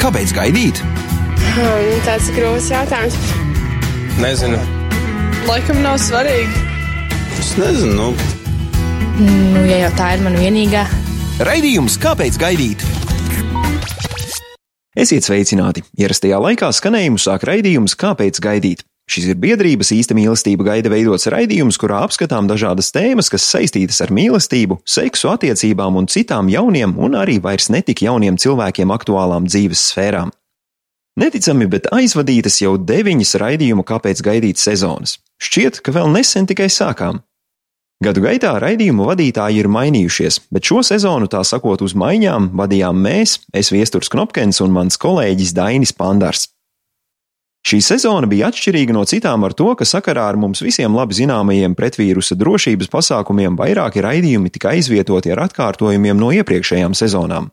Kāpēc gaidīt? Hmm, tāds grūts jautājums. Nezinu. Laikam nav svarīgi. Es nezinu. Nu. Nu, ja jau tā ir mana vienīgā. Raidījums Kāpēc gaidīt? Esiet sveicināti! Ierastajā laikā skanējumu sāk raidījums Kāpēc gaidīt? Šis ir biedrības īsta mīlestība gaida veidots raidījums, kurā apskatām dažādas tēmas, kas saistītas ar mīlestību, seksu, attiecībām un citām jauniem un arī vairs netik jauniem cilvēkiem aktuālām dzīves sfērām. Neticami, bet aizvadītas jau deviņas raidījumu kāpēc gaidīt sezonas. Šķiet, ka vēl nesen tikai sākām. Gadu gaitā raidījumu vadītāji ir mainījušies, bet šo sezonu, tā sakot, uz maiņām vadījām mēs, es Viesturs Knopkens un mans kolēģis Dainis Pandars. Šī sezona bija atšķirīga no citām ar to, ka sakarā ar mums visiem labi zināmajiem pretvīrusa drošības pasākumiem vairāki raidījumi tika aizvietoti ar atkārtojumiem no iepriekšējām sezonām.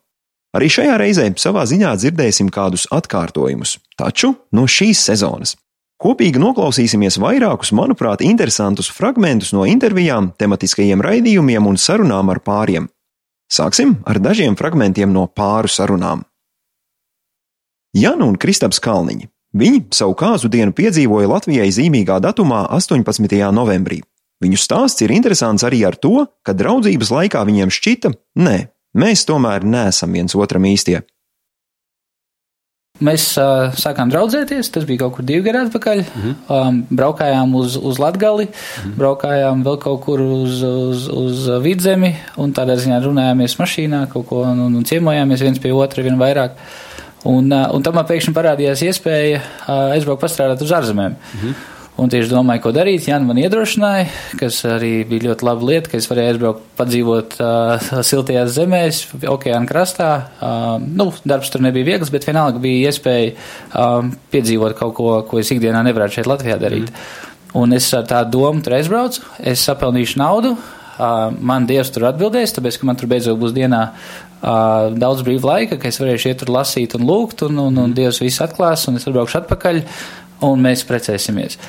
Arī šajā reizē savā ziņā dzirdēsim kādus atkārtojumus, taču no šīs sezonas. Kopīgi noklausīsimies vairākus, manuprāt, interesantus fragmentus no intervijām, tematiskajiem raidījumiem un sarunām ar pāriem. Sāksim ar dažiem fragmentiem no pāru sarunām. Jana un Kristaps Kalniņi Viņi savu kāzu dienu piedzīvoja Latvijai zīmīgā datumā 18. novembrī. Viņu stāsts ir interesants arī ar to, ka draudzības laikā viņiem šķita, nē, mēs tomēr neesam viens otram īstie. Mēs uh, sākām draudzēties, tas bija kaut kur divi gadi atpakaļ. Mm -hmm. um, braukājām uz, uz Latgali, mm -hmm. braukājām vēl kaut kur uz, uz, uz vidzemi, un tādā ziņā runājāmies mašīnā, kaut ko un, un ciemojāmies viens pie otra, vien vairāk. Uh, Un, un tam man pēkšņi parādījās iespēja aizbraukt pastrādāt uz ārzemēm. -hmm. Un tieši domāju, ko darīt. Jānis man iedrošināja, kas arī bija ļoti laba lieta, ka es varēju aizbraukt, padzīvot uh, siltajās zemēs, okeāna krastā. Uh, nu, darbs tur nebija viegls, bet vienalga bija iespēja uh, piedzīvot kaut ko, ko es ikdienā nevarētu šeit Latvijā darīt. Mm. Un es ar tādu domu tur aizbraucu, es sapelnīšu naudu, man Dievs tur atbildēs, tāpēc, ka man tur beidzot būs dienā uh, daudz brīva laika, ka es varēšu iet tur lasīt un lūgt, un, un, un. Dievs viss atklās, un es atbraukšu atpakaļ, un mēs precēsimies.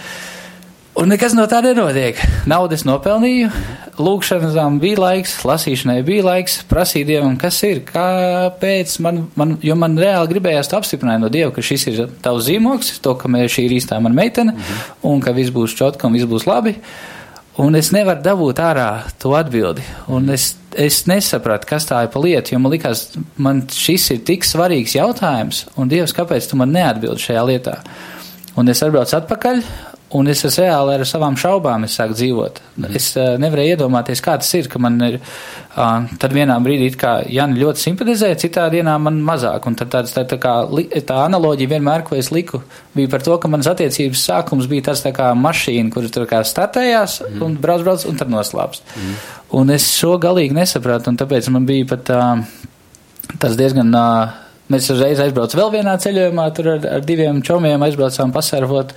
Un nekas no tā nenotiek. Naudas nopelnīju, lūkšanām bija laiks, lasīšanai bija laiks, prasīju Dievam, kas ir, kāpēc man, man jo man reāli gribējās to apstiprinājumu no Dieva, ka šis ir tavs zīmoks, to, ka šī ir īstā man meitene, mm -hmm. un ka viss būs čotka un viss būs labi. Un es nevaru dabūt ārā to atbildi. Un es, es nesapratu, kas tā ir pa lietu, jo man likās, man šis ir tik svarīgs jautājums, un Dievs, kāpēc tu man neatbildi šajā lietā? Un es atbraucu atpakaļ, Un es esmu reāli ar savām šaubām sāku dzīvot. Mm. Es uh, nevarēju iedomāties, kā tas ir, ka man ir uh, tad vienā brīdī, kā Jānis ļoti simpatizē, citā dienā man mazāk. Un tad tāds, tā, tā, kā, tā analoģija vienmēr, ko es liku, bija par to, ka manas attiecības sākums bija tāds tā kā mašīna, kur tur kā startējās mm. un brauc, brauc un tad noslāpst. Mm. Un es šo galīgi nesapratu, un tāpēc man bija pat uh, tas diezgan. Uh, Mēs uzreiz aizbraucām vēl vienā ceļojumā, tur ar, ar diviem čomiem aizbraucām pasērvot.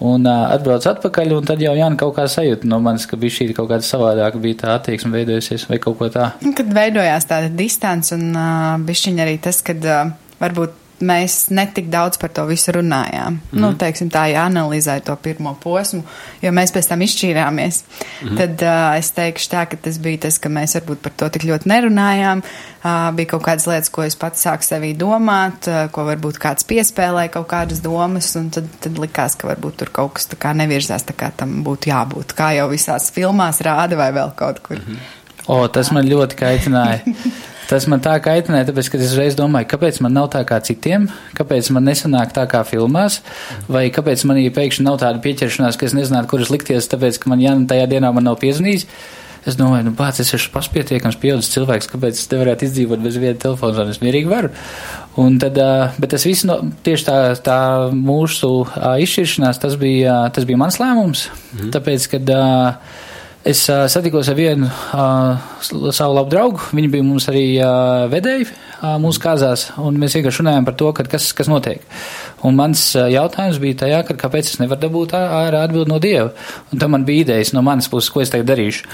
Un uh, atbrauc atpakaļ, un tad jau Jānis kaut kā sajūta no manis, ka bija šī kaut kāda savādāka, bija tā attieksme veidojusies vai kaut ko tā. Kad veidojās tāda distance un uh, bišķiņa arī tas, kad uh, varbūt mēs netik daudz par to visu runājām. Mm -hmm. Nu, teiksim tā, ja analizēja to pirmo posmu, jo mēs pēc tam izšķīrāmies, mm -hmm. tad uh, es teikšu tā, ka tas bija tas, ka mēs varbūt par to tik ļoti nerunājām. Uh, bija kaut kādas lietas, ko es pats sāku sevī domāt, uh, ko varbūt kāds piespēlēja kaut kādas domas, un tad, tad likās, ka varbūt tur kaut kas tā kā nevirzās tā kā tam būtu jābūt, kā jau visās filmās rāda vai vēl kaut kur. Mm -hmm. O, tas man ļoti kaitināja. Tas man tā kaitināja, tāpēc, ka es reiz domāju, kāpēc man nav tā kā citiem, kāpēc man nesanāk tā kā filmās, vai kāpēc manī pēkšņi nav tāda pieķeršanās, ka es nezinātu, kuras likties, tāpēc, ka man Jāna tajā dienā man nav piezvanījis. Es domāju, nu, pats es esmu pašpietiekams pieaudzis cilvēks, kāpēc es nevarētu izdzīvot bez viena telefona zvana. Es mierīgi varu. Un tad, bet tas viss, no, tieši tā, tā mūsu izšķiršanās, tas bija, tas bija mans lēmums. Mm. Tāpēc, kad Es uh, satikos ar vienu uh, savu labu draugu. Viņi bija mums arī uh, vedēji uh, mūsu kāzās, un mēs vienkārši runājām par to, kas, kas notiek. Un mans uh, jautājums bija tajā, ka kāpēc es nevaru dabūt ārā atbildi no Dieva. Un tam man bija idejas no manas puses, ko es tagad darīšu.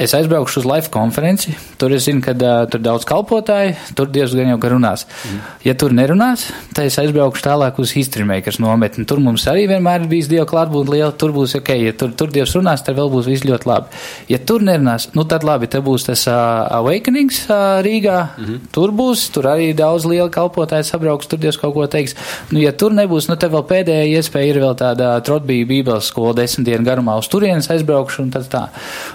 Es aizbraukšu uz live konferenci, tur es zinu, ka uh, tur daudz kalpotāji, tur diezgan jau runās. Mm. Ja tur nerunās, tad es aizbraukšu tālāk uz History Makers nometni. Tur mums arī vienmēr ir bijis Dieva klātbūtne liela, tur būs ok, ja tur, tur Dievs runās, tad vēl būs viss ļoti labi. Ja tur nerunās, nu tad labi, te būs tas uh, Awakenings uh, Rīgā, mm -hmm. tur būs, tur arī daudz liela kalpotāji sabrauks, tur Dievs kaut ko teiks. Nu, ja tur nebūs, nu te vēl pēdējā iespēja ir vēl tāda Trotbija Bībeles skola desmit dienu garumā uz turienes aizbraukšu un tad tā.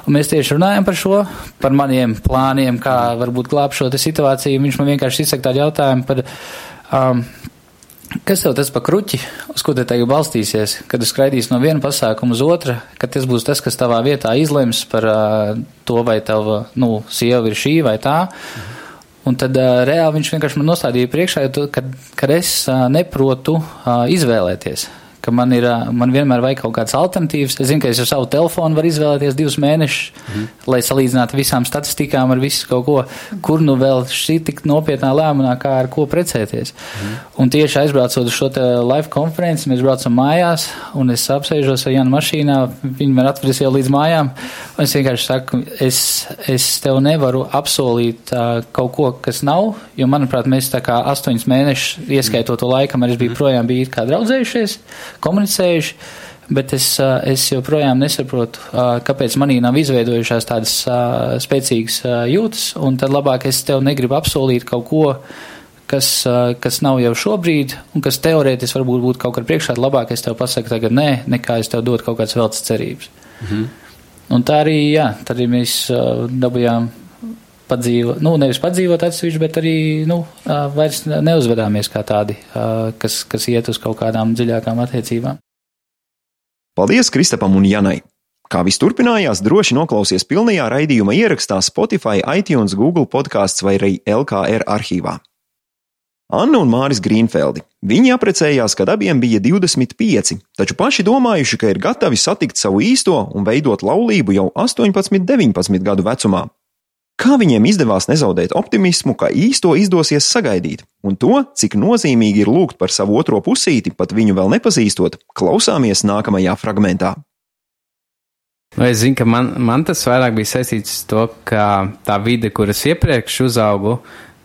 Un mēs tieši runājam runājam par šo, par maniem plāniem, kā varbūt glābt šo situāciju. Viņš man vienkārši izsaka tādu jautājumu par, um, kas tev tas pa kruķi, uz ko te tagad balstīsies, kad tu skraidīsi no viena pasākuma uz otru, ka tas būs tas, kas tavā vietā izlems par uh, to, vai tava, nu, sieva ir šī vai tā. Mhm. Un tad uh, reāli viņš vienkārši man nostādīja priekšā, ka es uh, neprotu uh, izvēlēties ka man, ir, man vienmēr vajag kaut kādas alternatīvas. Es zinu, ka es ar savu telefonu varu izvēlēties divus mēnešus, mm. lai salīdzinātu visām statistikām ar visu kaut ko, kur nu vēl šī tik nopietnā lēmumā, kā ar ko precēties. Mm. Un tieši aizbraucot uz šo live konferenci, mēs braucam mājās, un es apsēžos ar Janu mašīnā, viņi man atvedis jau līdz mājām, un es vienkārši saku, es, es tev nevaru apsolīt uh, kaut ko, kas nav, jo, manuprāt, mēs tā kā astoņus mēnešus, ieskaitot to laiku, kamēr es biju projām, biju kā draudzējušies komunicējuši, bet es, es joprojām nesaprotu, kāpēc manī nav izveidojušās tādas spēcīgas jūtas, un tad labāk es tev negribu apsolīt kaut ko, kas, kas nav jau šobrīd, un kas teorētiski varbūt būtu kaut kur priekšā, labāk es tev pasaku tagad nē, nekā es tev dotu kaut kādas veltes cerības. Mhm. Un tā arī, jā, tad arī mēs dabujām padzīvot, nu, nevis padzīvot atsevišķi, bet arī, nu, vairs neuzvedāmies kā tādi, kas, kas iet uz kaut kādām dziļākām attiecībām. Paldies Kristapam un Janai! Kā viss turpinājās, droši noklausies pilnajā raidījuma ierakstā Spotify, iTunes, Google podkāsts vai arī LKR arhīvā. Anna un Māris Grīnfeldi. Viņi apprecējās, kad abiem bija 25, taču paši domājuši, ka ir gatavi satikt savu īsto un veidot laulību jau 18, 19 gadu vecumā. Kā viņiem izdevās nezaudēt optimismu, ka īsto izdosies sagaidīt, un to, cik nozīmīgi ir lūgt par savu otro pusīti, pat viņu vēl nepazīstot, klausāmies nākamajā fragmentā. Nu, es zinu, ka man, man tas vairāk bija saistīts ar to, ka tā vide, kuras iepriekš uzaugu,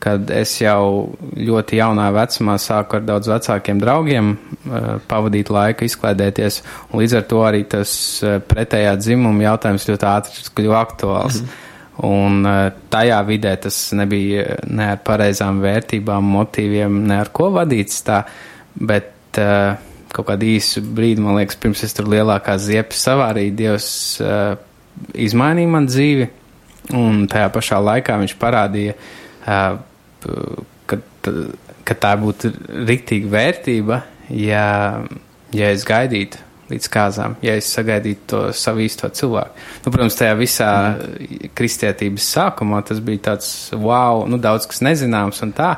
kad es jau ļoti jaunā vecumā sāku ar daudz vecākiem draugiem uh, pavadīt laiku, izklaidēties, un līdz ar to arī tas uh, pretējā dzimuma jautājums ļoti ātri kļuva aktuāls. Mm -hmm. Un eh, tajā vidē tas nebija ne ar pareizām vērtībām, motīviem, ne ar ko vadīts tā, bet uh, kaut kādu īsu brīdi, man liekas, pirms es tur lielākā ziepes savārīju, Dievs izmainīja man dzīvi, un tajā pašā laikā viņš parādīja, ka, ka tā būtu riktīga vērtība, ja, ja es gaidītu līdz kāzām, ja es sagaidītu to savu īsto cilvēku. Nu, protams, tajā visā mm. kristietības sākumā tas bija tāds wow, nu, daudz kas nezināms un tā,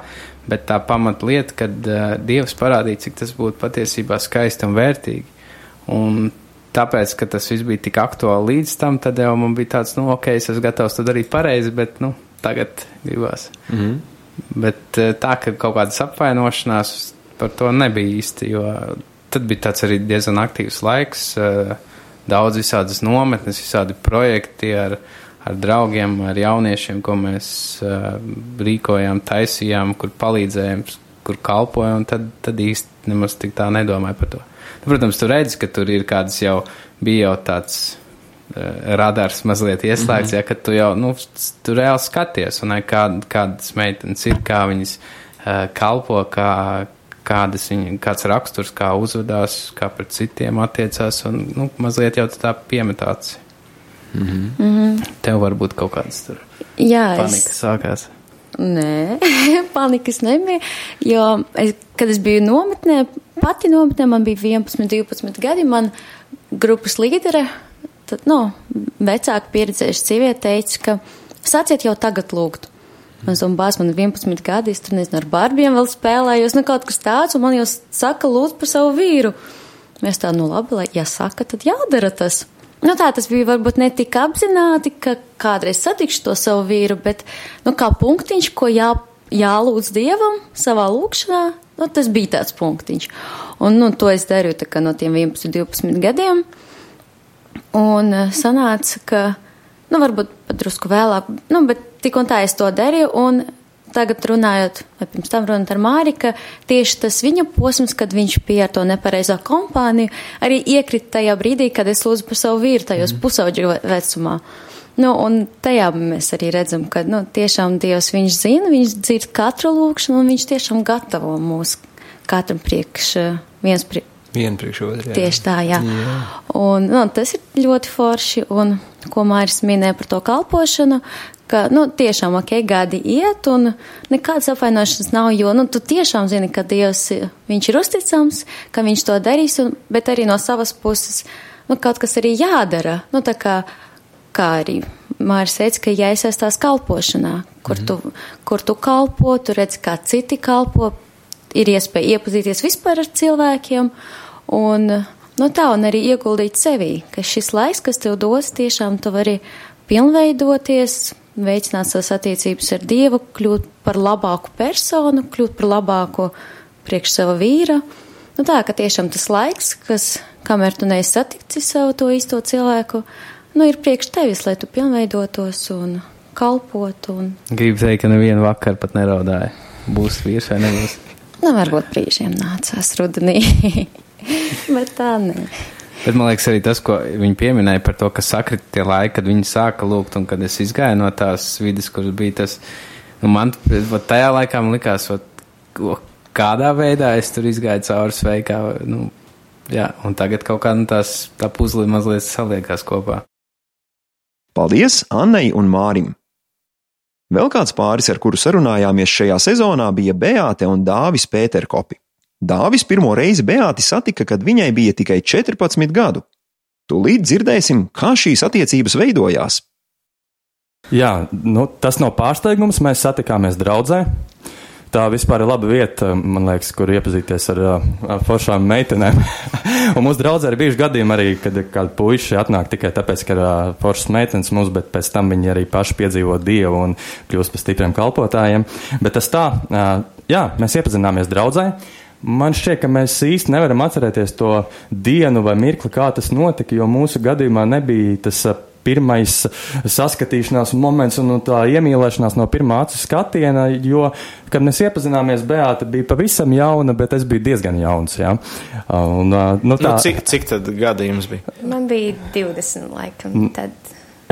bet tā pamatlieta, kad uh, Dievs parādīja, cik tas būtu patiesībā skaisti un vērtīgi. Un tāpēc, ka tas viss bija tik aktuāli līdz tam, tad jau man bija tāds, nu, ok, es esmu gatavs to darīt pareizi, bet, nu, tagad gribās. Mm -hmm. Bet uh, tā, ka kaut kādas apvainošanās par to nebija īsti, jo tad bija tāds arī diezgan aktīvs laiks, eh, daudz visādas nometnes, visādi projekti ar, ar draugiem, ar jauniešiem, ko mēs eh, rīkojām, taisījām, kur palīdzējām, kur kalpojām, un tad, tad īsti nemaz tik tā nedomāju par to. Nu, protams, tu redzi, ka tur ir kādas jau, bija jau tāds uh, radars mazliet ieslēgts, mm -hmm. ja, ka tu jau, nu, tu reāli skaties, un kā, kādas meitenes ir, kā viņas uh, kalpo, kā, kādas viņa, kāds raksturs, kā uzvedās, kā pret citiem attiecās, un, nu, mazliet jau tā piemetāts. Mm -hmm. mm -hmm. Tev varbūt kaut kādas tur Jā, panika es... sākās. Nē, panikas nebija, jo, es, kad es biju nometnē, pati nometnē, man bija 11, 12 gadi, man grupas līdere, tad, nu, vecāka pieredzējuša sieviete teica, ka sāciet jau tagad lūgt. Man un bāz man ir 11 gadi, es tur nezinu, ar barbiem vēl spēlējos, nu kaut kas tāds, un man jau saka, lūdzu par savu vīru. Mēs tā, nu labi, lai, ja saka, tad jādara tas. Nu tā tas bija varbūt ne tik apzināti, ka kādreiz satikšu to savu vīru, bet, nu kā punktiņš, ko jā, jālūdz Dievam savā lūkšanā, nu tas bija tāds punktiņš. Un, nu, to es darīju tā kā no tiem 11, 12 gadiem. Un sanāca, ka nu, varbūt drusku vēlāk, nu, bet tik un tā es to darīju, un tagad runājot, vai pirms tam runāt ar Māri, ka tieši tas viņa posms, kad viņš bija ar to nepareizo kompāniju, arī iekrita tajā brīdī, kad es lūdzu par savu vīru tajos mm. pusauģu vecumā. Nu, un tajā mēs arī redzam, ka nu, tiešām Dievs viņš zina, viņš dzird katru lūkšanu, un viņš tiešām gatavo mūs katram priekš, viens priekš. Vienu priekš otru. Tieši tā, jā. jā. Un, nu, tas ir ļoti forši, un ko Māris minēja par to kalpošanu, ka, nu, tiešām, ok, gadi iet, un nekādas apvainošanas nav, jo, nu, tu tiešām zini, ka Dievs, viņš ir uzticams, ka viņš to darīs, un, bet arī no savas puses, nu, kaut kas arī jādara, nu, tā kā, kā arī Māris teica, ka jāiesaistās kalpošanā, kur, mm -hmm. tu, kur tu kalpo, tu redzi, kā citi kalpo, ir iespēja iepazīties vispār ar cilvēkiem, un, nu, tā, un arī ieguldīt sevī, ka šis laiks, kas tev dos, tiešām tu vari pilnveidoties, veicināt savas attiecības ar Dievu, kļūt par labāku personu, kļūt par labāku priekš sava vīra. Nu tā, ka tiešām tas laiks, kas, kamēr tu neesi saticis savu to īsto cilvēku, nu ir priekš tevis, lai tu pilnveidotos un kalpotu. Un... Gribu teikt, ka nevienu vakaru pat neraudāja. Būs vīrs vai nebūs? Nu, varbūt brīžiem nācās rudenī, bet tā ne. Bet man liekas, arī tas, ko viņi pieminēja par to, ka sakrita tie laiki, kad viņi sāka lūgt, un kad es izgāju no tās vidas, kur bija tas, nu, man tajā laikā man likās, vat, kādā veidā es tur izgāju cauri sveikā, nu, jā, un tagad kaut kā nu, tās, tā puzli mazliet saliekās kopā. Paldies Annai un Mārim! Vēl kāds pāris, ar kuru sarunājāmies šajā sezonā, bija Beāte un Dāvis Pēterkopi. Dāvis pirmo reizi Beāti satika, kad viņai bija tikai 14 gadu. Tūlīt dzirdēsim, kā šīs attiecības veidojās. Jā, nu, tas nav pārsteigums. Mēs satikāmies draudzē. Tā vispār ir laba vieta, man liekas, kur iepazīties ar, ar foršām meitenēm. un mūsu draudzē ir bijuši gadījumi arī, kad kādi puiši atnāk tikai tāpēc, ka ir foršas meitenes mums, bet pēc tam viņi arī paši piedzīvo dievu un kļūst par stipriem kalpotājiem. Bet tas tā, jā, mēs iepazināmies draudzē. Man šķiet, ka mēs īsti nevaram atcerēties to dienu vai mirkli, kā tas notika, jo mūsu gadījumā nebija tas pirmais saskatīšanās moments un tā iemīlēšanās no pirmā acu skatiena, jo, kad mēs iepazināmies, Beāta bija pavisam jauna, bet es biju diezgan jauns, jā. Un, nu, tā... nu, cik, cik tad gadījums bija? Man bija 20 laikam, tad.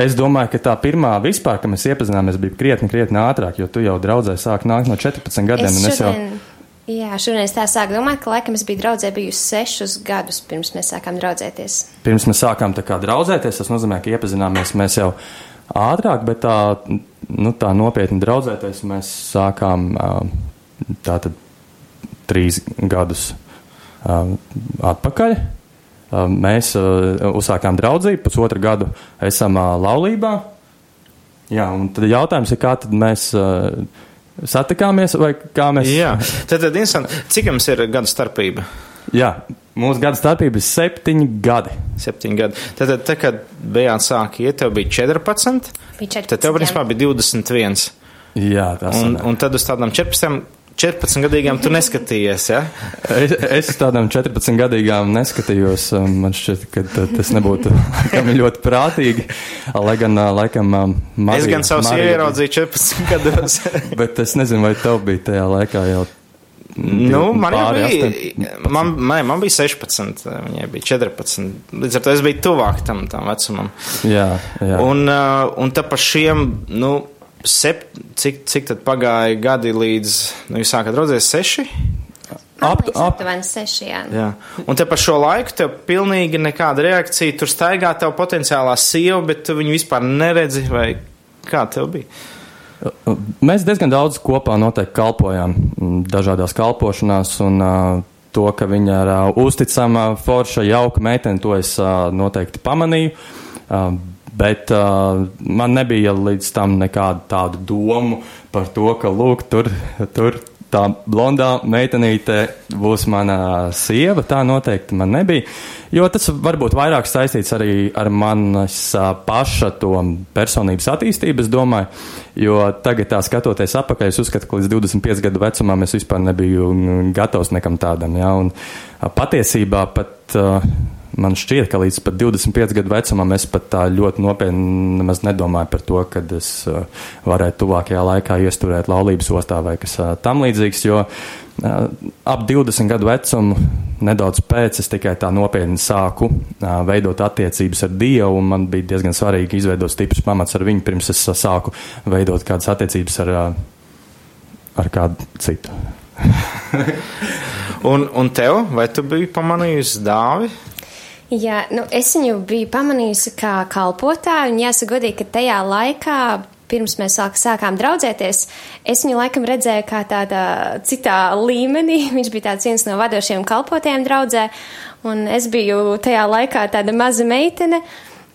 Es domāju, ka tā pirmā vispār, ka mēs iepazināmies, bija krietni, krietni ātrāk, jo tu jau draudzē sāk nākt no 14 gadiem. Es šodien... es jau... Jā, es tā sāku domāt, ka laikam es biju draudzē bijusi sešus gadus pirms mēs sākām draudzēties. Pirms mēs sākām tā kā draudzēties, tas nozīmē, ka iepazināmies mēs jau ātrāk, bet tā, nu, tā nopietni draudzēties mēs sākām tātad trīs gadus atpakaļ. Mēs uzsākām draudzību, pusotru gadu esam laulībā. Jā, un tad jautājums ir, kā tad mēs satikāmies, vai kā mēs. Jā, tad, tad interesanti, cik jums ir gadu starpība? Jā, mūsu gada starpība ir septiņi gadi. Septiņi gadi. Tad, tad, tad kad bijāt sāki iet, tev bija 14, bija 14 tad tev, principā, bija 21. Jā, tas un, un tad uz tādām 14 14 gadīgām tu neskatījies, ja? es, es tādām 14 gadīgām neskatījos. Man šķiet, ka tas nebūtu ļoti prātīgi. Lai gan, laikam, Marija, es gan savus ieraudzīju 14 gados. bet es nezinu, vai tev bija tajā laikā jau. Nu, man bija, 18. man, man, man bija 16, viņai bija 14. Līdz ar to es biju tuvāk tam, tam vecumam. Jā, jā. Un, un tā pa šiem, nu, Sep, cik, cik tad pagāja gadi līdz, nu, jūs sākat raudzēties seši? Ap, ap, aptuveni seši, jā. jā. Un te par šo laiku tev pilnīgi nekāda reakcija, tur staigā tev potenciālā sieva, bet tu viņu vispār neredzi, vai kā tev bija? Mēs diezgan daudz kopā noteikti kalpojām dažādās kalpošanās, un uh, to, ka viņa ir uh, uzticama, forša, jauka meitene, to es uh, noteikti pamanīju. Uh, Bet uh, man nebija līdz tam nekādu tādu domu par to, ka, lūk, tur, tur tā blondā meitenīte būs mana sieva. Tā noteikti man nebija. Jo tas varbūt vairāk saistīts arī ar manas paša to personības attīstību, es domāju. Jo tagad, tā skatoties atpakaļ, es uzskatu, ka līdz 25 gadu vecumam es vispār nebiju gatavs nekam tādam. Ja? Un patiesībā pat man šķiet, ka līdz pat 25 gadu vecumam es pat tā ļoti nopietni nedomāju par to, kad es uh, varētu tuvākajā laikā iesturēt laulības ostā vai kas uh, tam līdzīgs, jo uh, ap 20 gadu vecumu nedaudz pēc es tikai tā nopietni sāku uh, veidot attiecības ar Dievu, un man bija diezgan svarīgi izveidot stiprus pamats ar viņu, pirms es uh, sāku veidot kādas attiecības ar, uh, ar kādu citu. un, un tev, vai tu biji pamanījusi dāvi? Jā, nu, es viņu biju pamanījusi kā kalpotāju, un jāsaka godīgi, ka tajā laikā, pirms mēs sāk, sākām draudzēties, es viņu laikam redzēju kā tādā citā līmenī. Viņš bija tāds viens no vadošiem kalpotājiem draudzē, un es biju tajā laikā tāda maza meitene.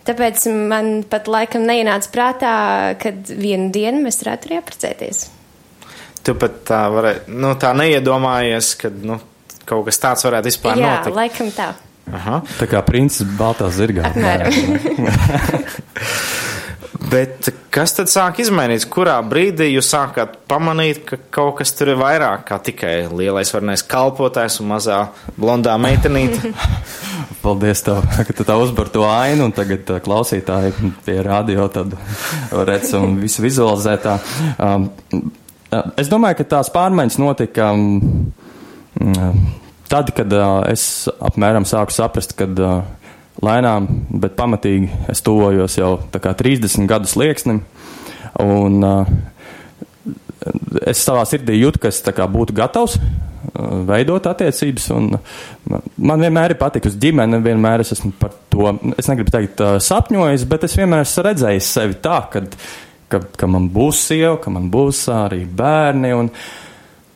Tāpēc man pat laikam neienāca prātā, kad vienu dienu mēs varētu arī apprecēties. Tu pat tā, varē, nu, tā neiedomājies, ka nu, kaut kas tāds varētu vispār Jā, notikt. laikam tā. Aha. Tā kā princis baltā zirgā. Bet kas tad sāk izmainīties? Kurā brīdī jūs sākāt pamanīt, ka kaut kas tur ir vairāk kā tikai lielais varnais kalpotājs un mazā blondā meitenīte? Paldies, tev, ka tu tā uzbar to ainu, un tagad uh, klausītāji pie radio tad redz un visu vizualizē tā. Um, uh, es domāju, ka tās pārmaiņas notika um, um, tad, kad uh, es apmēram sāku saprast, kad uh, lēnām, bet pamatīgi es tuvojos jau tā kā 30 gadu slieksnim, un uh, es savā sirdī jūtu, ka es kā būtu gatavs uh, veidot attiecības, un man vienmēr ir patikusi ģimene, vienmēr es esmu par to, es negribu teikt uh, sapņojis, bet es vienmēr esmu redzējis sevi tā, kad, ka, ka man būs sieva, ka man būs arī bērni, un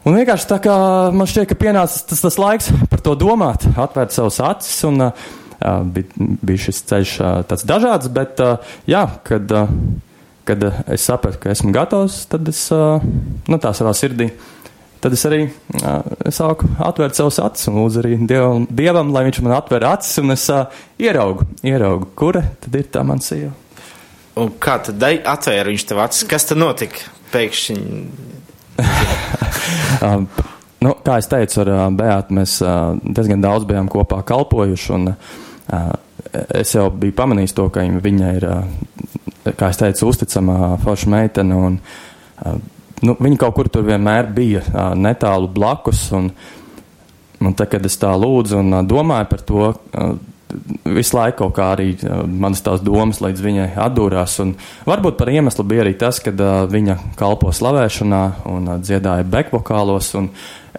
Un vienkārši tā kā man šķiet, ka pienācis tas, tas laiks par to domāt, atvērt savus acis, un uh, bija, bija šis ceļš uh, tāds dažāds, bet uh, jā, kad, uh, kad uh, es sapratu, ka esmu gatavs, tad es, uh, nu tā savā sirdī, tad es arī uh, sāku atvērt savus acis un lūdzu arī dievam, dievam, lai viņš man atver acis, un es uh, ieraugu, ieraugu, kura tad ir tā man sieva. Un kā tad atvēra viņš tev acis? Kas tad notika? Pēkšņi um, nu, kā es teicu, ar uh, Beātu mēs uh, diezgan daudz bijām kopā kalpojuši. Un, uh, es jau biju pamanījis to, ka viņa ir, kā es teicu, uzticama forša meitene. Un, nu, viņa kaut kur tur vienmēr bija netālu blakus. Un, un tad, kad es tā lūdzu un domāju par to, visu laiku kaut kā arī manas tās domas līdz viņai atdūrās. Un varbūt par iemeslu bija arī tas, ka uh, viņa kalpo slavēšanā un uh, dziedāja bekvokālos.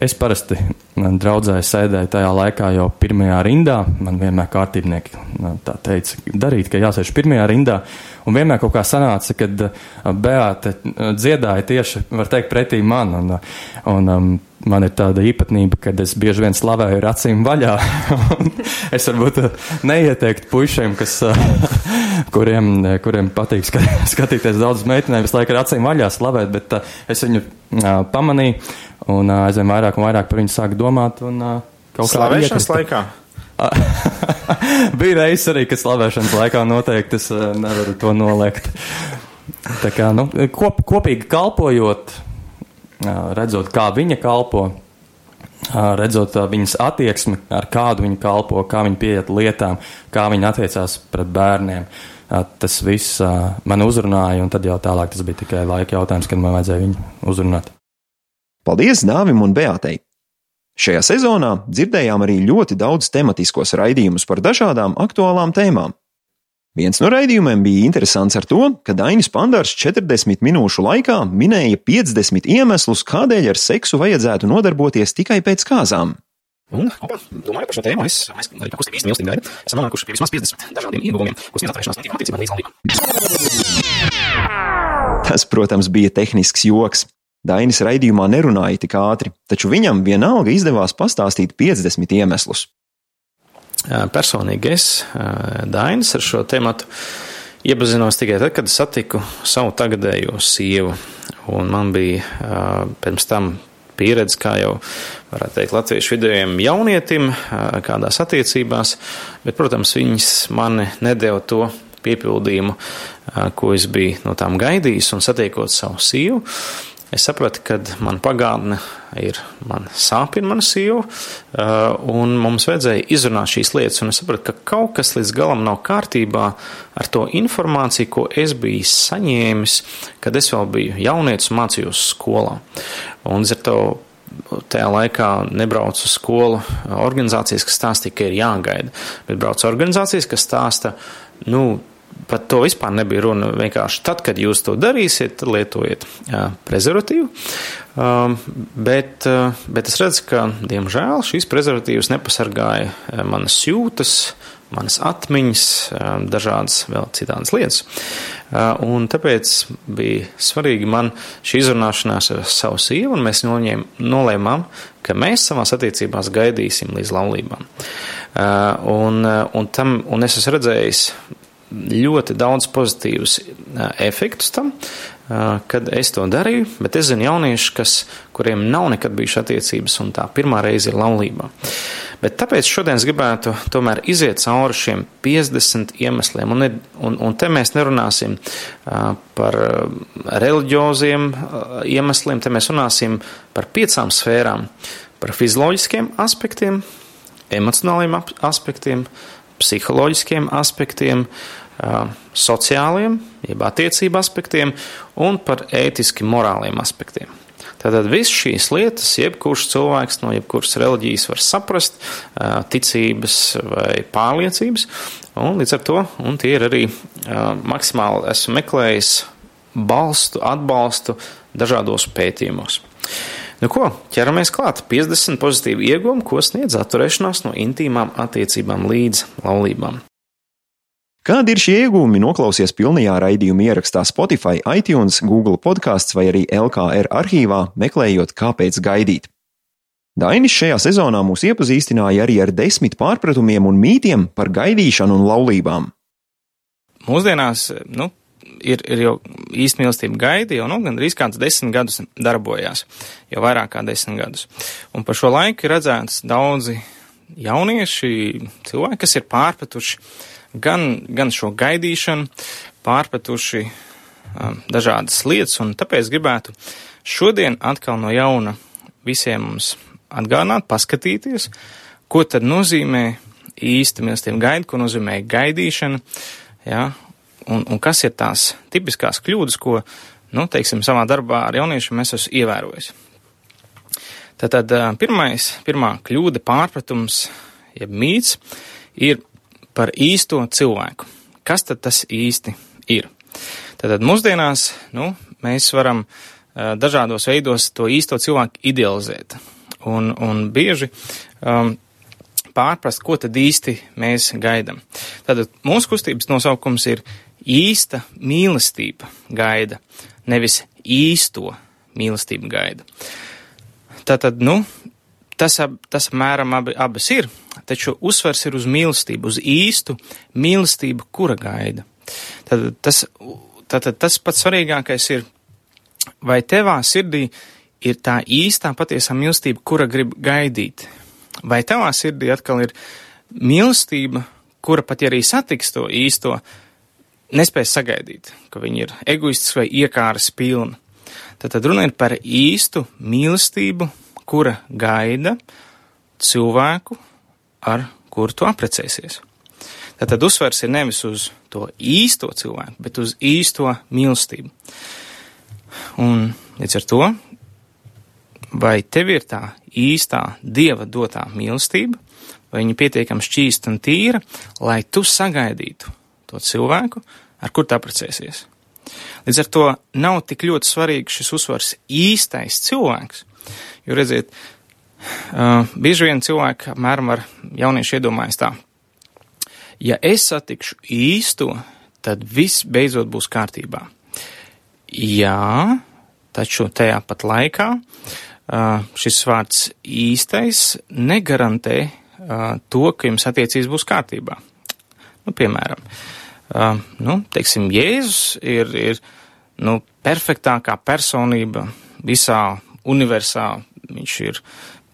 Es parasti draudzēju sēdēju tajā laikā jau pirmajā rindā. Man vienmēr kārtībnieki tā teica, darīt, ka jāsēž pirmajā rindā. Un vienmēr kaut kā sanāca, kad Beāte dziedāja tieši, var teikt, pretī man. Un, un, man ir tāda īpatnība, ka es bieži vien slavēju ar acīm vaļā. es varbūt neieteiktu puišiem, kas, kuriem, kuriem patīk skatīties daudz meitenēm, visu laiku ar acīm vaļā slavēt, bet es viņu pamanīju un aizvien vairāk un vairāk par viņu sāku domāt. Un, slavēšanas laikā? Bija reizes arī, ka slavēšanas laikā noteikti es nevaru to noliegt. Tā kā, nu, kop, kopīgi kalpojot, redzot, kā viņa kalpo, redzot viņas attieksmi, ar kādu viņa kalpo, kā viņa pieiet lietām, kā viņa attiecās pret bērniem. Tas viss man uzrunāja, un tad jau tālāk tas bija tikai laika jautājums, kad man vajadzēja viņu uzrunāt. Paldies Dāvim un Beatei! Šajā sezonā dzirdējām arī ļoti daudz tematiskos raidījumus par dažādām aktuālām tēmām. Viens no raidījumiem bija interesants ar to, ka Dainis Pandārs 40 minūšu laikā minēja 50 iemeslus, kādēļ ar seksu vajadzētu nodarboties tikai pēc kāzām. Un, opa, domāju par šo tēmu, es, mēs arī par kustību īstenībā gaida, esam nonākuši pie vismaz 50 dažādiem ieguvumiem, ko sniedz atvēršanās no tīkām attiecībām līdz laulībām. Tas, protams, bija tehnisks joks. Dainis raidījumā nerunāja tik ātri, taču viņam vienalga izdevās pastāstīt 50 iemeslus. Personīgi es, Dainis, ar šo tēmatu iepazinos tikai tad, kad satiku savu tagadējo sievu. Un man bija pirms tam pieredze, kā jau varētu teikt, latviešu vidējiem jaunietim, kādās attiecībās, bet, protams, viņas mani nedēva to piepildījumu, ko es biju no tām gaidījis un satiekot savu sievu. Es sapratu, ka man pagātne ir mana sāpina, mana sieva, un mums vajadzēja izrunāt šīs lietas. Un es sapratu, ka kaut kas līdz galam nav kārtībā ar to informāciju, ko es biju saņēmis, kad es vēl biju jaunietis un mācījos skolā. Un ar to tajā laikā nebrauc uz skolu organizācijas, kas stāsta, ka ir jāgaida, bet brauc organizācijas, kas stāsta, nu, Pat to vispār nebija runa. Vienkārši tad, kad jūs to darīsiet, lietojiet prezervatīvu. Um, bet, uh, bet es redzu, ka, diemžēl, šīs prezervatīvas nepasargāja uh, manas jūtas, manas atmiņas, um, dažādas vēl citādas lietas. Uh, un tāpēc bija svarīgi man šī izrunāšanās ar savu sievu, un mēs noņēm, nolēmām, ka mēs savās attiecībās gaidīsim līdz laulībām. Un, un, tam, un es esmu redzējis ļoti daudz pozitīvus efektus tam, kad es to darīju, bet es zinu jauniešus, kas, kuriem nav nekad bijušas attiecības, un tā pirmā reize ir laulībā. Bet tāpēc šodien es gribētu tomēr iziet cauri šiem 50 iemesliem, un, un, un te mēs nerunāsim par reliģioziem iemesliem, te mēs runāsim par piecām sfērām - par fizioloģiskiem aspektiem, emocionāliem aspektiem, psiholoģiskiem aspektiem, sociāliem, jeb attiecību aspektiem un par ētiski morāliem aspektiem. Tātad viss šīs lietas, jebkurš cilvēks no jebkuras reliģijas var saprast, ticības vai pārliecības, un līdz ar to, un tie ir arī maksimāli esmu meklējis balstu, atbalstu dažādos pētījumos. Nu ko, ķeramies klāt. 50 pozitīvi iegūmi, ko sniedz atturēšanās no intīmām attiecībām līdz laulībām. Kādi ir šie iegūmi? Noklausies pilnajā raidījuma ierakstā Spotify, iTunes, Google podkāsts vai arī LKR arhīvā, meklējot, kāpēc gaidīt. Dainis šajā sezonā mūs iepazīstināja arī ar desmit pārpratumiem un mītiem par gaidīšanu un laulībām. Mūsdienās nu, ir, ir jau īsti mīlestība gaida, jau nu, gandrīz kāds desmit gadus darbojās, jau vairāk kā desmit gadus. Un par šo laiku ir redzēts daudzi jaunieši, cilvēki, kas ir pārpratuši gan, gan šo gaidīšanu, pārpratuši um, dažādas lietas, un tāpēc gribētu šodien atkal no jauna visiem mums atgādināt, paskatīties, ko tad nozīmē īsta mīlestība gaida, ko nozīmē gaidīšana, ja, un, un kas ir tās tipiskās kļūdas, ko, nu, teiksim, savā darbā ar jauniešiem es esmu ievērojis. Tātad uh, pirmais, pirmā kļūda pārpratums, jeb mīts, ir par īsto cilvēku. Kas tad tas īsti ir? Tātad mūsdienās nu, mēs varam uh, dažādos veidos to īsto cilvēku idealizēt. Un, un bieži um, pārprast, ko tad īsti mēs gaidām. Tātad mūsu kustības nosaukums ir īsta mīlestība gaida, nevis īsto mīlestību gaida. Tātad, nu, tas, tas mēram abi, abas ir, taču uzsvers ir uz mīlestību, uz īstu mīlestību, kura gaida. Tad tas, tad tas pats svarīgākais ir, vai tevā sirdī ir tā īstā patiesā mīlestība, kura grib gaidīt, vai tevā sirdī atkal ir mīlestība, kura pat ja arī satiks to īsto, nespēj sagaidīt, ka viņi ir egoists vai iekāras pilni. Tad, tad runa ir par īstu mīlestību, kura gaida cilvēku, ar kuru tu aprecēsies. Tātad uzsvers ir nevis uz to īsto cilvēku, bet uz īsto mīlestību. Un līdz ar to, vai tev ir tā īstā dieva dotā mīlestība, vai viņa pietiekami šķīsta un tīra, lai tu sagaidītu to cilvēku, ar kuru tu aprecēsies. Līdz ar to nav tik ļoti svarīgi šis uzsvars īstais cilvēks, jo redziet, Uh, bieži vien cilvēki apmēram ar jauniešu iedomājas tā. Ja es satikšu īsto, tad viss beidzot būs kārtībā. Jā, taču tajā pat laikā uh, šis vārds īstais negarantē uh, to, ka jums attiecības būs kārtībā. Nu, piemēram, uh, nu, teiksim, Jēzus ir, ir nu, perfektākā personība visā universā. Viņš ir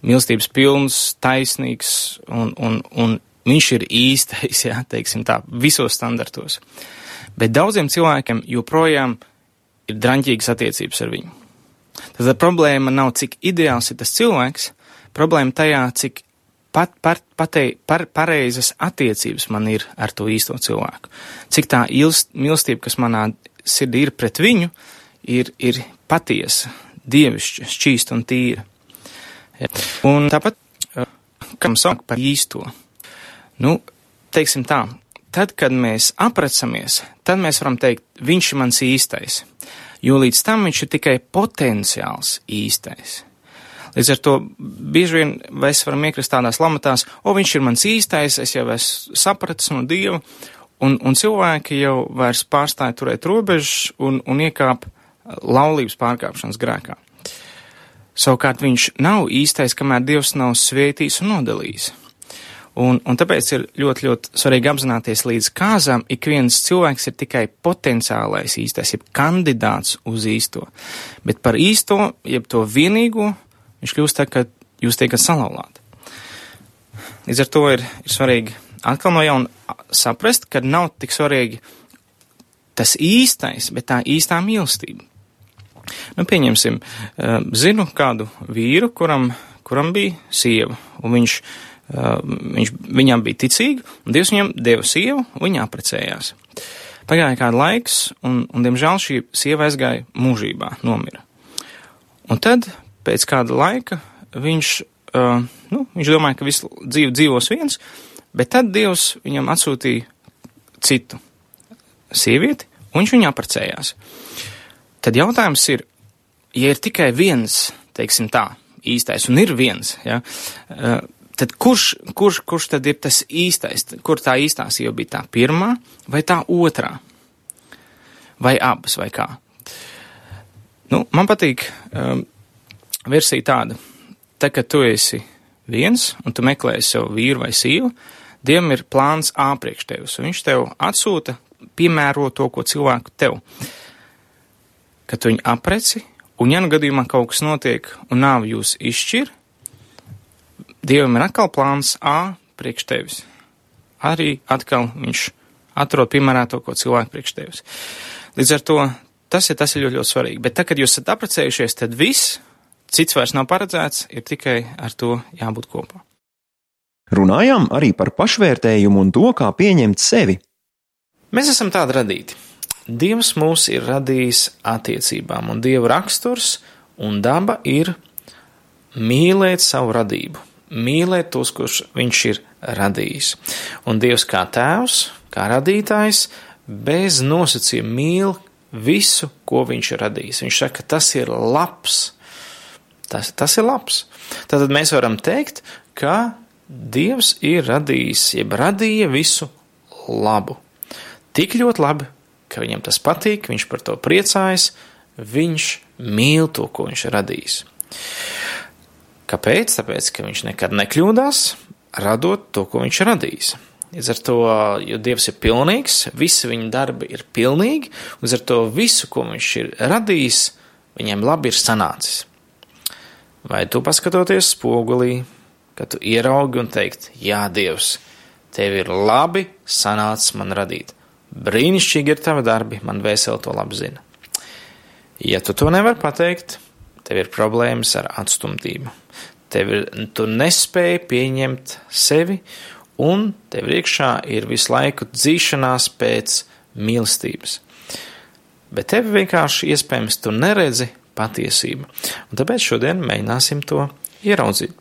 mīlestības pilns, taisnīgs un, un, un viņš ir īstais, jā, teiksim tā, visos standartos. Bet daudziem cilvēkiem joprojām ir draņķīgas attiecības ar viņu. Tad problēma nav, cik ideāls ir tas cilvēks, problēma tajā, cik pat, par, patei, par, pareizas attiecības man ir ar to īsto cilvēku. Cik tā ilst, mīlestība, kas manā sirdī ir pret viņu, ir, ir patiesa, dievišķa, šķīsta un tīra. Un tāpat, kam saka par īsto, nu, teiksim tā, tad, kad mēs aprecamies, tad mēs varam teikt, viņš ir mans īstais, jo līdz tam viņš ir tikai potenciāls īstais. Līdz ar to bieži vien mēs varam iekrist tādās lamatās, o, viņš ir mans īstais, es jau esmu sapratis no Dieva, un, un cilvēki jau vairs pārstāja turēt robežas un, un iekāp laulības pārkāpšanas grēkā. Savukārt viņš nav īstais, kamēr Dievs nav svētījis un nodalījis. Un, un tāpēc ir ļoti, ļoti svarīgi apzināties līdz kāzām, ik viens cilvēks ir tikai potenciālais īstais, jeb kandidāts uz īsto. Bet par īsto, jeb to vienīgo, viņš kļūst tā, ka jūs tiekat salauzāti. Līdz ar to ir, ir svarīgi atkal no jauna saprast, ka nav tik svarīgi tas īstais, bet tā īstā mīlestība. Nu, pieņemsim, zinu kādu vīru, kuram, kuram bija sieva, un viņš Uh, viņš, viņam bija ticīgi, un Dievs viņam deva sievu, un viņi apprecējās. Pagāja kāda laiks, un, un, diemžēl, šī sieva aizgāja mūžībā, nomira. Un tad, pēc kāda laika, viņš, uh, nu, viņš domāja, ka visu dzīvi dzīvos viens, bet tad Dievs viņam atsūtīja citu sievieti, un viņš viņu apprecējās. Tad jautājums ir, ja ir tikai viens, teiksim tā, īstais, un ir viens, ja, uh, Tad kurš, kurš, kurš tad ir tas īstais, kur tā īstā sieva bija tā pirmā vai tā otrā? Vai abas vai kā? Nu, man patīk um, versija tāda, tā, ka tu esi viens un tu meklē savu vīru vai sievu, Dievam ir plāns A priekš tevis, un viņš tev atsūta piemēro to, ko cilvēku tev. Kad tu viņu apreci, un ja nu gadījumā kaut kas notiek un nav jūs izšķir, Dievam ir atkal plāns A priekš tevis. Arī atkal viņš atrod piemērēto, ko cilvēku priekš tevis. Līdz ar to tas ir, tas ir ļoti, ļoti svarīgi. Bet tad, kad jūs esat apprecējušies, tad viss, cits vairs nav paredzēts, ir tikai ar to jābūt kopā. Runājām arī par pašvērtējumu un to, kā pieņemt sevi. Mēs esam tādi radīti. Dievs mūs ir radījis attiecībām, un Dieva raksturs un daba ir mīlēt savu radību mīlēt tos, kurus viņš ir radījis. Un Dievs kā tēvs, kā radītājs, bez nosacījuma mīl visu, ko viņš ir radījis. Viņš saka, tas ir labs. Tas, tas ir labs. Tātad mēs varam teikt, ka Dievs ir radījis, jeb radīja visu labu. Tik ļoti labi, ka viņam tas patīk, viņš par to priecājas, viņš mīl to, ko viņš ir radījis. Kāpēc? Tāpēc, ka viņš nekad nekļūdās, radot to, ko viņš ir radījis. Līdz ar to, jo Dievs ir pilnīgs, visi viņa darbi ir pilnīgi, līdz ar to visu, ko viņš ir radījis, viņam labi ir sanācis. Vai tu paskatoties spogulī, kad tu ieraugi un teikt, jā, Dievs, tev ir labi sanācis man radīt. Brīnišķīgi ir tavi darbi, man vēseli to labi zina. Ja tu to nevar pateikt, tev ir problēmas ar atstumtību. Tev ir, tu nespēji pieņemt sevi, un tev iekšā ir visu laiku dzīšanās pēc mīlestības. Bet tev vienkārši iespējams tu neredzi patiesību, un tāpēc šodien mēģināsim to ieraudzīt.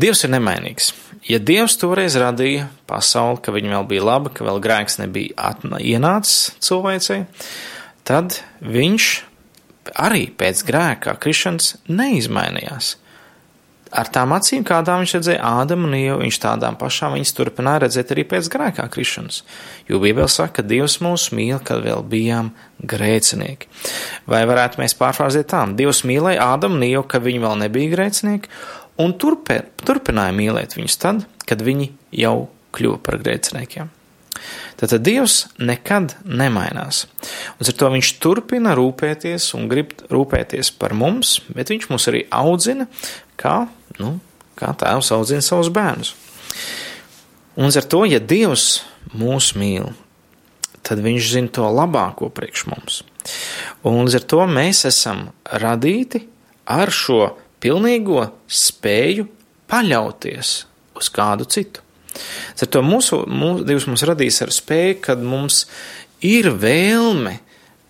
Dievs ir nemainīgs. Ja Dievs toreiz radīja pasauli, ka viņa vēl bija laba, ka vēl grēks nebija ienācis cilvēcei, tad viņš arī pēc grēkā krišanas neizmainījās. Ar tām acīm, kādām viņš redzēja Ādamu un Ievu, viņš tādām pašām viņas turpināja redzēt arī pēc grēkā krišanas. Jo Bībele saka, ka Dievs mūs mīl, kad vēl bijām grēcinieki. Vai varētu mēs pārfrāzēt tā? Dievs mīlēja Ādamu un Ievu, kad viņi vēl nebija grēcinieki, un turpē, turpināja mīlēt viņus tad, kad viņi jau kļuva par grēciniekiem. Tātad Dievs nekad nemainās. Un ar to viņš turpina rūpēties un grib rūpēties par mums, bet viņš mūs arī audzina, kā, nu, kā tēvs audzina savus bērnus. Un ar to, ja Dievs mūs mīl, tad viņš zina to labāko priekš mums. Un līdz ar to mēs esam radīti ar šo pilnīgo spēju paļauties uz kādu citu. Ar to mūsu, mūsu Dievs mums radīs ar spēju, kad mums ir vēlme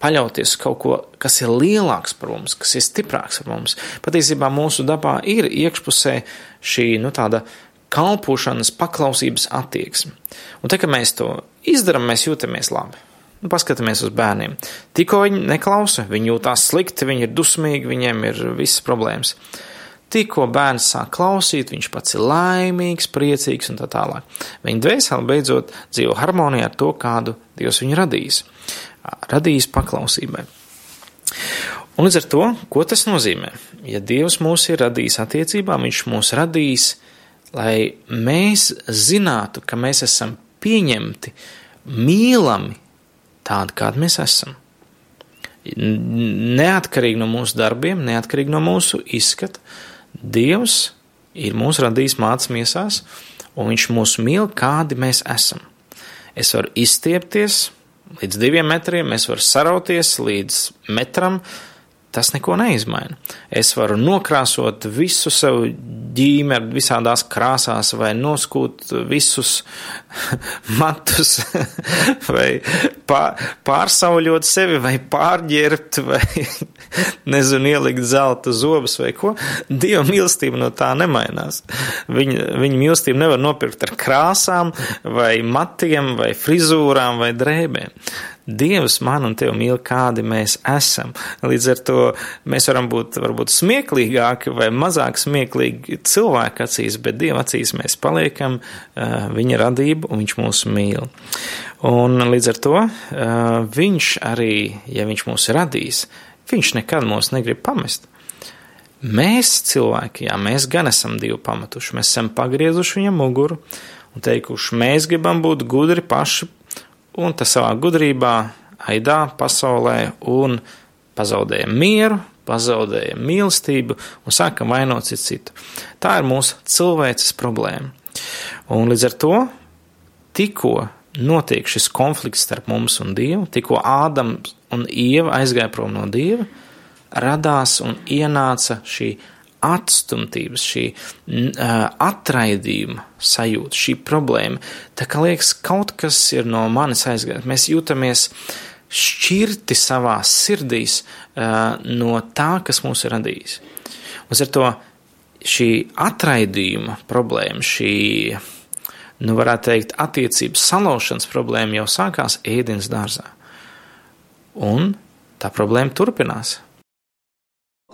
paļauties uz kaut ko, kas ir lielāks par mums, kas ir stiprāks par mums. Patiesībā mūsu dabā ir iekšpusē šī nu, tāda kalpošanas, paklausības attieksme. Un te, kad mēs to izdarām, mēs jūtamies labi. Nu, paskatāmies uz bērniem. Tikko viņi neklausa, viņi jūtās slikti, viņi ir dusmīgi, viņiem ir visas problēmas. Tikko bērns sāk klausīt, viņš pats ir laimīgs, priecīgs un tā tālāk. Viņa dvēsele beidzot dzīvo harmonijā ar to, kādu Dievs viņu radījis. Radījis paklausībai. Un līdz ar to, ko tas nozīmē? Ja Dievs mūs ir radījis attiecībām, Viņš mūs radījis, lai mēs zinātu, ka mēs esam pieņemti, mīlami, tādi, kādi mēs esam. Neatkarīgi no mūsu darbiem, neatkarīgi no mūsu izskata, Dievs ir mūs radījis mācīs miesās, un Viņš mūs mīl, kādi mēs esam. Es varu izstiepties līdz diviem metriem, es varu sarauties līdz metram, tas neko neizmaina. Es varu nokrāsot visu savu ģimeni visādās krāsās, vai noskūt visus matus, vai pārsauļot sevi, vai pārģērbt, vai nezinu, ielikt zelta zobus vai ko. Dieva mīlestība no tā nemainās. Viņa, viņa mīlestību nevar nopirkt ar krāsām, vai matiem, vai frizūrām, vai drēbēm. Dievs man un tevi mīl, kādi mēs esam. Līdz ar to mēs varam būt varbūt smieklīgāki vai mazāk smieklīgi cilvēku acīs, bet Dieva acīs mēs paliekam uh, viņa radību un viņš mūs mīl. Un līdz ar to uh, viņš arī, ja viņš mūs radīs, viņš nekad mūs negrib pamest. Mēs cilvēki, jā, mēs gan esam Dievu pametuši, mēs esam pagriezuši viņam muguru un teikuši, mēs gribam būt gudri paši un tas savā gudrībā aidā pasaulē un pazaudējam mieru, pazaudējam mīlestību un sākam vainot citu citu. Tā ir mūsu cilvēces problēma. Un līdz ar to tikko notiek šis konflikts starp mums un Dievu, tikko Ādams un Ieva aizgāja prom no Dieva, radās un ienāca šī atstumtības, šī atraidījuma sajūta, šī problēma. Tā kā liekas, kaut kas ir no manis aizgājis. Mēs jūtamies šķirti savā sirdīs no tā, kas mūs ir radījis. Un ar to šī atraidījuma problēma, šī, nu, varētu teikt, attiecības salaušanas problēma jau sākās ēdienas dārzā. Un tā problēma turpinās.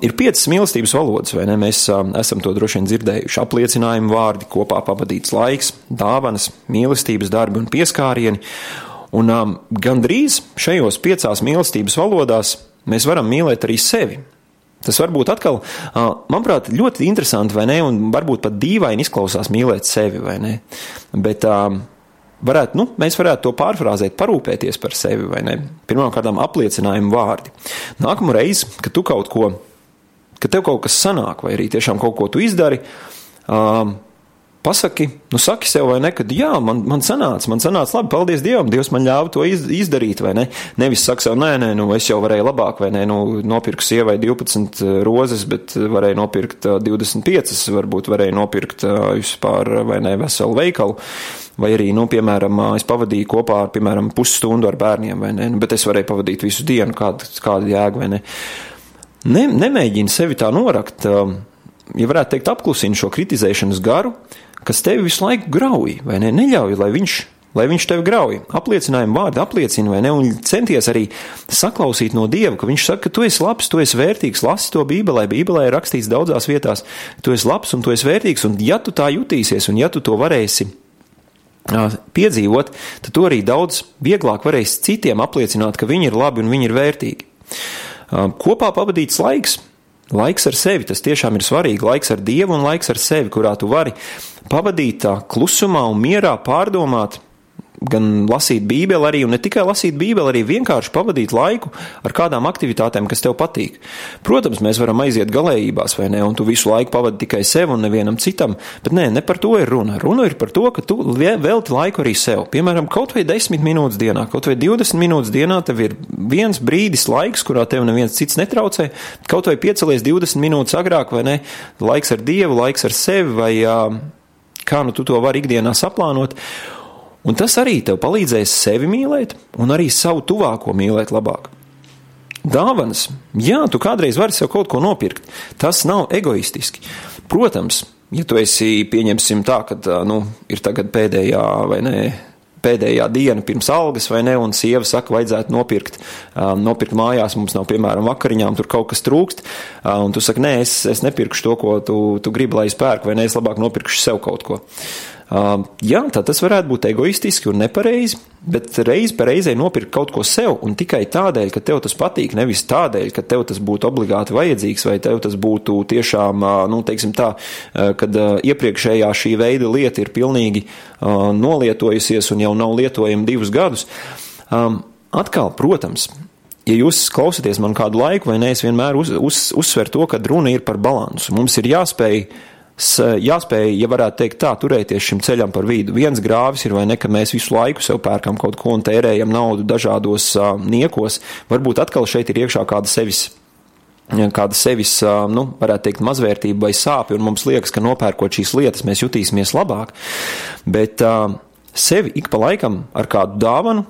Ir piecas mīlestības valodas, vai ne? Mēs uh, esam to droši vien dzirdējuši. Apliecinājumu vārdi, kopā pavadīts laiks, dāvanas, mīlestības darbi un pieskārieni. Un um, gandrīz šajos piecās mīlestības valodās mēs varam mīlēt arī sevi. Tas varbūt atkal, uh, manuprāt, ļoti interesanti, vai ne? Un varbūt pat dīvaini izklausās mīlēt sevi, vai ne? Bet um, varētu, nu, mēs varētu to pārfrāzēt, parūpēties par sevi, vai ne? Pirmkārt, apliecinājumu vārdi. Nākamā reize, kad tu kaut ko ka tev kaut kas sanāk, vai arī tiešām kaut ko tu izdari. Um, Pasaki, nu, saki sev, vai ne, ka, jā, man, man sanāca, man sanāca labi, paldies Dievam, Dievs man ļāva to iz, izdarīt, vai ne? Nevis saka sev, nē, nē, nu, es jau varēju labāk, vai ne, nu, nopirku sievai 12 uh, rozes, bet varēju nopirkt 25, uh, varbūt varēju nopirkt uh, vispār, vai ne, veselu veikalu. Vai arī, nu, piemēram, es pavadīju kopā ar, piemēram, pusstundu ar bērniem, vai ne, nu, bet es varēju pavadīt visu dienu, kāda, kāda jēga, vai ne. Ne, nemēģini sevi tā norakt, um, ja varētu teikt, apklusini šo kritizēšanas garu, kas tevi visu laiku grauj, vai ne? Neļauj, lai viņš, lai viņš tevi grauj. Apliecinājumu vārdu apliecina, vai ne? Un centies arī saklausīt no Dieva, ka viņš saka, ka tu esi labs, tu esi vērtīgs, lasi to Bībelē. Bībelē ir rakstīts daudzās vietās, tu esi labs un tu esi vērtīgs, un ja tu tā jutīsies, un ja tu to varēsi piedzīvot, tad to arī daudz vieglāk varēs citiem apliecināt, ka viņi ir labi un viņi ir vērtīgi. Kopā pavadīts laiks, laiks ar sevi, tas tiešām ir svarīgi. Laiks ar Dievu un laiks ar sevi, kurā tu vari pavadīt tā klusumā un mierā, pārdomāt, gan lasīt Bībeli, arī, un ne tikai lasīt Bībeli, arī vienkārši pavadīt laiku ar kādām aktivitātēm, kas tev patīk. Protams, mēs varam aiziet galējībās, vai ne, un tu visu laiku pavadi tikai sev un nevienam citam, bet nē, ne par to ir runa. Runa ir par to, ka tu velti laiku arī sev. Piemēram, kaut vai 10 minūtes dienā, kaut vai 20 minūtes dienā tev ir viens brīdis laiks, kurā tev neviens cits netraucē, kaut vai piecelies 20 minūtes agrāk, vai ne, laiks ar Dievu, laiks ar sevi, vai kā nu tu to vari ikdienā saplānot. Un tas arī tev palīdzēs sevi mīlēt, un arī savu tuvāko mīlēt labāk. Dāvanas, jā, tu kādreiz vari sev kaut ko nopirkt. Tas nav egoistiski. Protams, ja tu esi, pieņemsim tā, ka nu, ir tagad pēdējā vai nē, pēdējā diena pirms algas, vai ne, un sieva saka, vajadzētu nopirkt, um, nopirkt mājās, mums nav, piemēram, vakariņām, tur kaut kas trūkst, uh, un tu saki, nē, es, es nepirkšu to, ko tu, tu gribi, lai es pērku, vai nē, es labāk nopirkšu sev kaut ko. Uh, jā, tā tas varētu būt egoistiski un nepareizi, bet reiz pa reizei nopirkt kaut ko sev un tikai tādēļ, ka tev tas patīk, nevis tādēļ, ka tev tas būtu obligāti vajadzīgs vai tev tas būtu tiešām, uh, nu, teiksim tā, uh, kad uh, iepriekšējā šī veida lieta ir pilnīgi uh, nolietojusies un jau nav lietojama divus gadus. Um, atkal, protams, ja jūs klausāties man kādu laiku, vai ne, es vienmēr uz, uz, uzsveru to, ka runa ir par balansu. Mums ir jāspēj jāspēj, ja varētu teikt tā, turēties šim ceļam par vidu. Viens grāvis ir vai ne, ka mēs visu laiku sev pērkam kaut ko un tērējam naudu dažādos uh, niekos. Varbūt atkal šeit ir iekšā kāda sevis. Kāda sevis, nu, varētu teikt, mazvērtība vai sāpju, un mums liekas, ka nopērkot šīs lietas, mēs jutīsimies labāk. Bet uh, sevi ik pa laikam ar kādu dāvanu,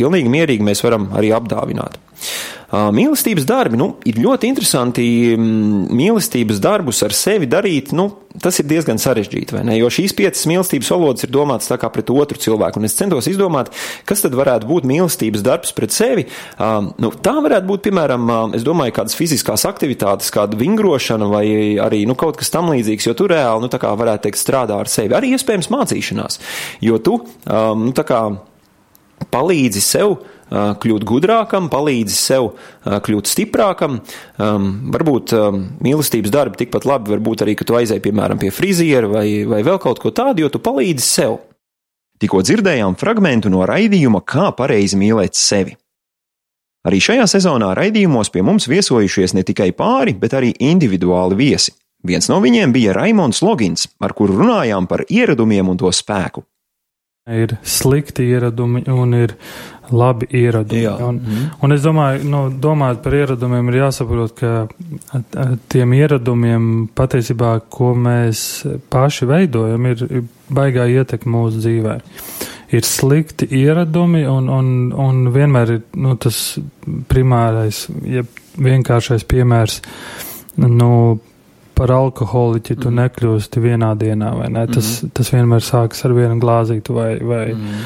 pilnīgi mierīgi mēs varam arī apdāvināt. Mīlestības darbi nu, ir ļoti interesanti. Mīlestības darbus ar sevi darīt, nu, tas ir diezgan sarežģīti. Jo šīs piecas mīlestības valodas ir domātas tā kā pret otru cilvēku. Un es centos izdomāt, kas tad varētu būt mīlestības darbs pret sevi. Nu, tā varētu būt, piemēram, domāju, kādas fiziskās aktivitātes, kāda vingrošana vai arī nu, kaut kas tam līdzīgs, jo tu reāli, nu, varētu teikt, strādā ar sevi. Arī iespējams mācīšanās, jo tu, nu, tā kā palīdzi sev kļūt gudrākam, palīdzi sev kļūt stiprākam. Varbūt mīlestības darbi tikpat labi var būt arī, ka tu aizēji, piemēram, pie friziera vai, vai vēl kaut ko tādu, jo tu palīdzi sev. Tikko dzirdējām fragment no raidījuma, kā pareizi mīlēt sevi. Arī šajā sezonā raidījumos pie mums viesojušies ne tikai pāri, bet arī individuāli viesi. Viens no viņiem bija Raimons Logins, ar kuru runājām par ieradumiem un to spēku. Ir slikti ieradumi un ir labi ieradumi. Jā. Un, mm. un es domāju, nu, domājot par ieradumiem, ir jāsaprot, ka tiem ieradumiem patiesībā, ko mēs paši veidojam, ir baigā ietekme mūsu dzīvē. Ir slikti ieradumi, un, un, un vienmēr ir nu, tas primārais, ja vienkāršais piemērs. Nu, par alkoholiķi tu mm. nekļūsti vienā dienā, vai ne? Tas, mm. tas vienmēr sākas ar vienu glāzītu vai, vai mm.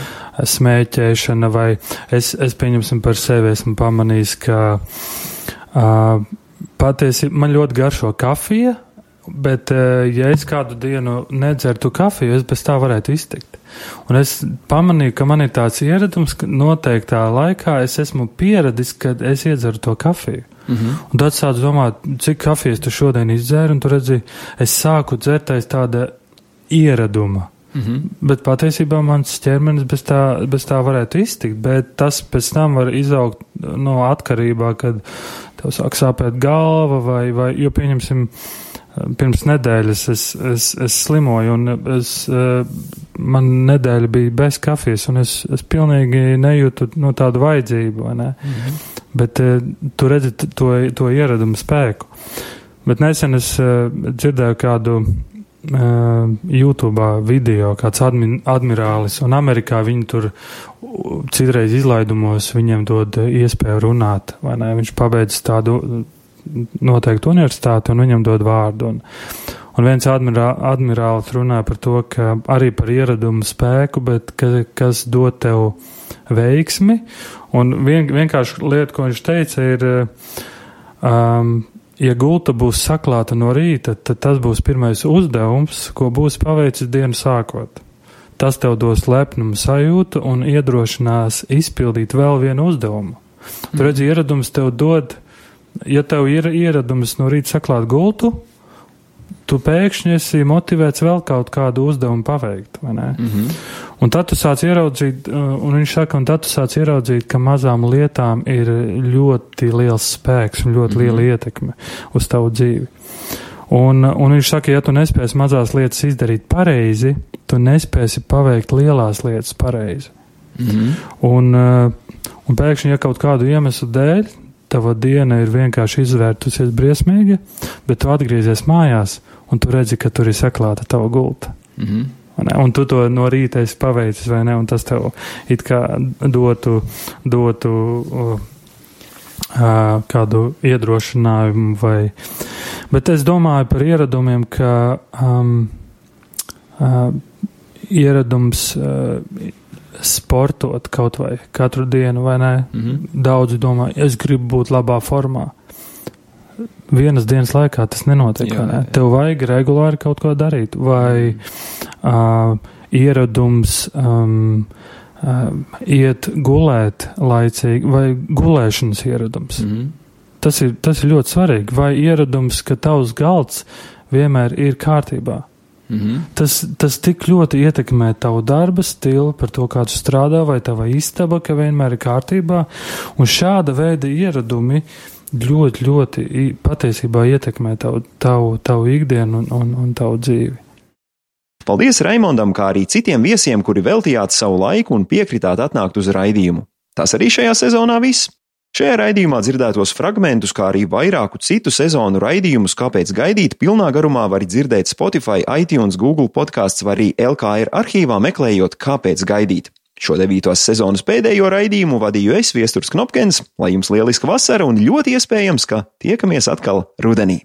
smēķēšana, vai es, es pieņemsim par sevi, esmu pamanījis, ka uh, patiesi man ļoti garšo kafija, bet uh, ja es kādu dienu nedzertu kafiju, es bez tā varētu iztikt. Un es pamanīju, ka man ir tāds ieradums, ka noteiktā laikā es esmu pieradis, kad es iedzeru to kafiju. Mm -hmm. Un tad sāc domāt, cik kafijas tu šodien izdzēri, un tu redzi, es sāku dzert aiz tāda ieraduma. Mm -hmm. Bet patiesībā mans ķermenis bez tā, bez tā varētu iztikt, bet tas pēc tam var izaugt no atkarībā, kad tev sāk sāpēt galva vai, vai jo pieņemsim, pirms nedēļas es, es, es slimoju un es, man nedēļa bija bez kafijas un es, es pilnīgi nejūtu no tādu vajadzību, ne? Mm -hmm. Bet uh, tu redzi to, to ieradumu spēku. Bet nesen es uh, dzirdēju kādu YouTube video, kāds admi admirālis, un Amerikā viņi tur citreiz izlaidumos viņiem dod iespēju runāt, vai ne? Viņš pabeidz tādu noteiktu universitāti un viņam dod vārdu. Un, un viens admirā, admirālis runā par to, ka arī par ieradumu spēku, bet ka, kas dod tev veiksmi Un vien, vienkārši lieta, ko viņš teica, ir, um, ja gulta būs saklāta no rīta, tad tas būs pirmais uzdevums, ko būs paveicis dienu sākot. Tas tev dos lepnumu sajūtu un iedrošinās izpildīt vēl vienu uzdevumu. Mm. Tur redzi, ieradums tev dod, ja tev ir ieradums no rīta saklāt gultu, tu pēkšņi esi motivēts vēl kaut kādu uzdevumu paveikt. Mm -hmm. Un tad tu sāc ieraudzīt, un viņš saka, un tad tu sāc ieraudzīt, ka mazām lietām ir ļoti liels spēks un ļoti mm -hmm. liela ietekme uz tavu dzīvi. Un, un viņš saka, ja tu nespēsi mazās lietas izdarīt pareizi, tu nespēsi paveikt lielās lietas pareizi. Mm -hmm. un, un pēkšņi, ja kaut kādu iemeslu dēļ tava diena ir vienkārši izvērtusies briesmīgi, bet tu atgriezies mājās un tu redzi, ka tur ir saklāta tava gulta. Mm -hmm. Un tu to no rīta esi paveicis, vai ne? Un tas tev it kā dotu, dotu uh, kādu iedrošinājumu vai. Bet es domāju par ieradumiem, ka um, uh, ieradums uh, sportot kaut vai katru dienu, vai ne? Mm -hmm. Daudzi domā, es gribu būt labā formā. Vienas dienas laikā tas nenotiek. Jā, ne? jā. Tev vajag regulāri kaut ko darīt, vai uh, ieradums um, uh, iet gulēt laicīgi, vai gulēšanas ieradums. Mm -hmm. tas, ir, tas ir ļoti svarīgi. Vai ieradums, ka tavs galds vienmēr ir kārtībā. Mm -hmm. tas, tas tik ļoti ietekmē tavu darba stilu, par to, kā tu strādā, vai tava istaba, ka vienmēr ir kārtībā. Un šāda veida ieradumi ļoti, ļoti patiesībā ietekmē tavu, tavu, tavu ikdienu un, un, un tavu dzīvi. Paldies Raimondam, kā arī citiem viesiem, kuri veltījāt savu laiku un piekritāt atnākt uz raidījumu. Tas arī šajā sezonā viss. Šajā raidījumā dzirdētos fragmentus, kā arī vairāku citu sezonu raidījumus, kāpēc gaidīt pilnā garumā var dzirdēt Spotify, iTunes, Google podkāsts vai arī LKR arhīvā meklējot, kāpēc gaidīt. Šo devītos sezonas pēdējo raidījumu vadīju es, Viesturs Knopkins, lai jums lieliska vasara un ļoti iespējams, ka tiekamies atkal rudenī.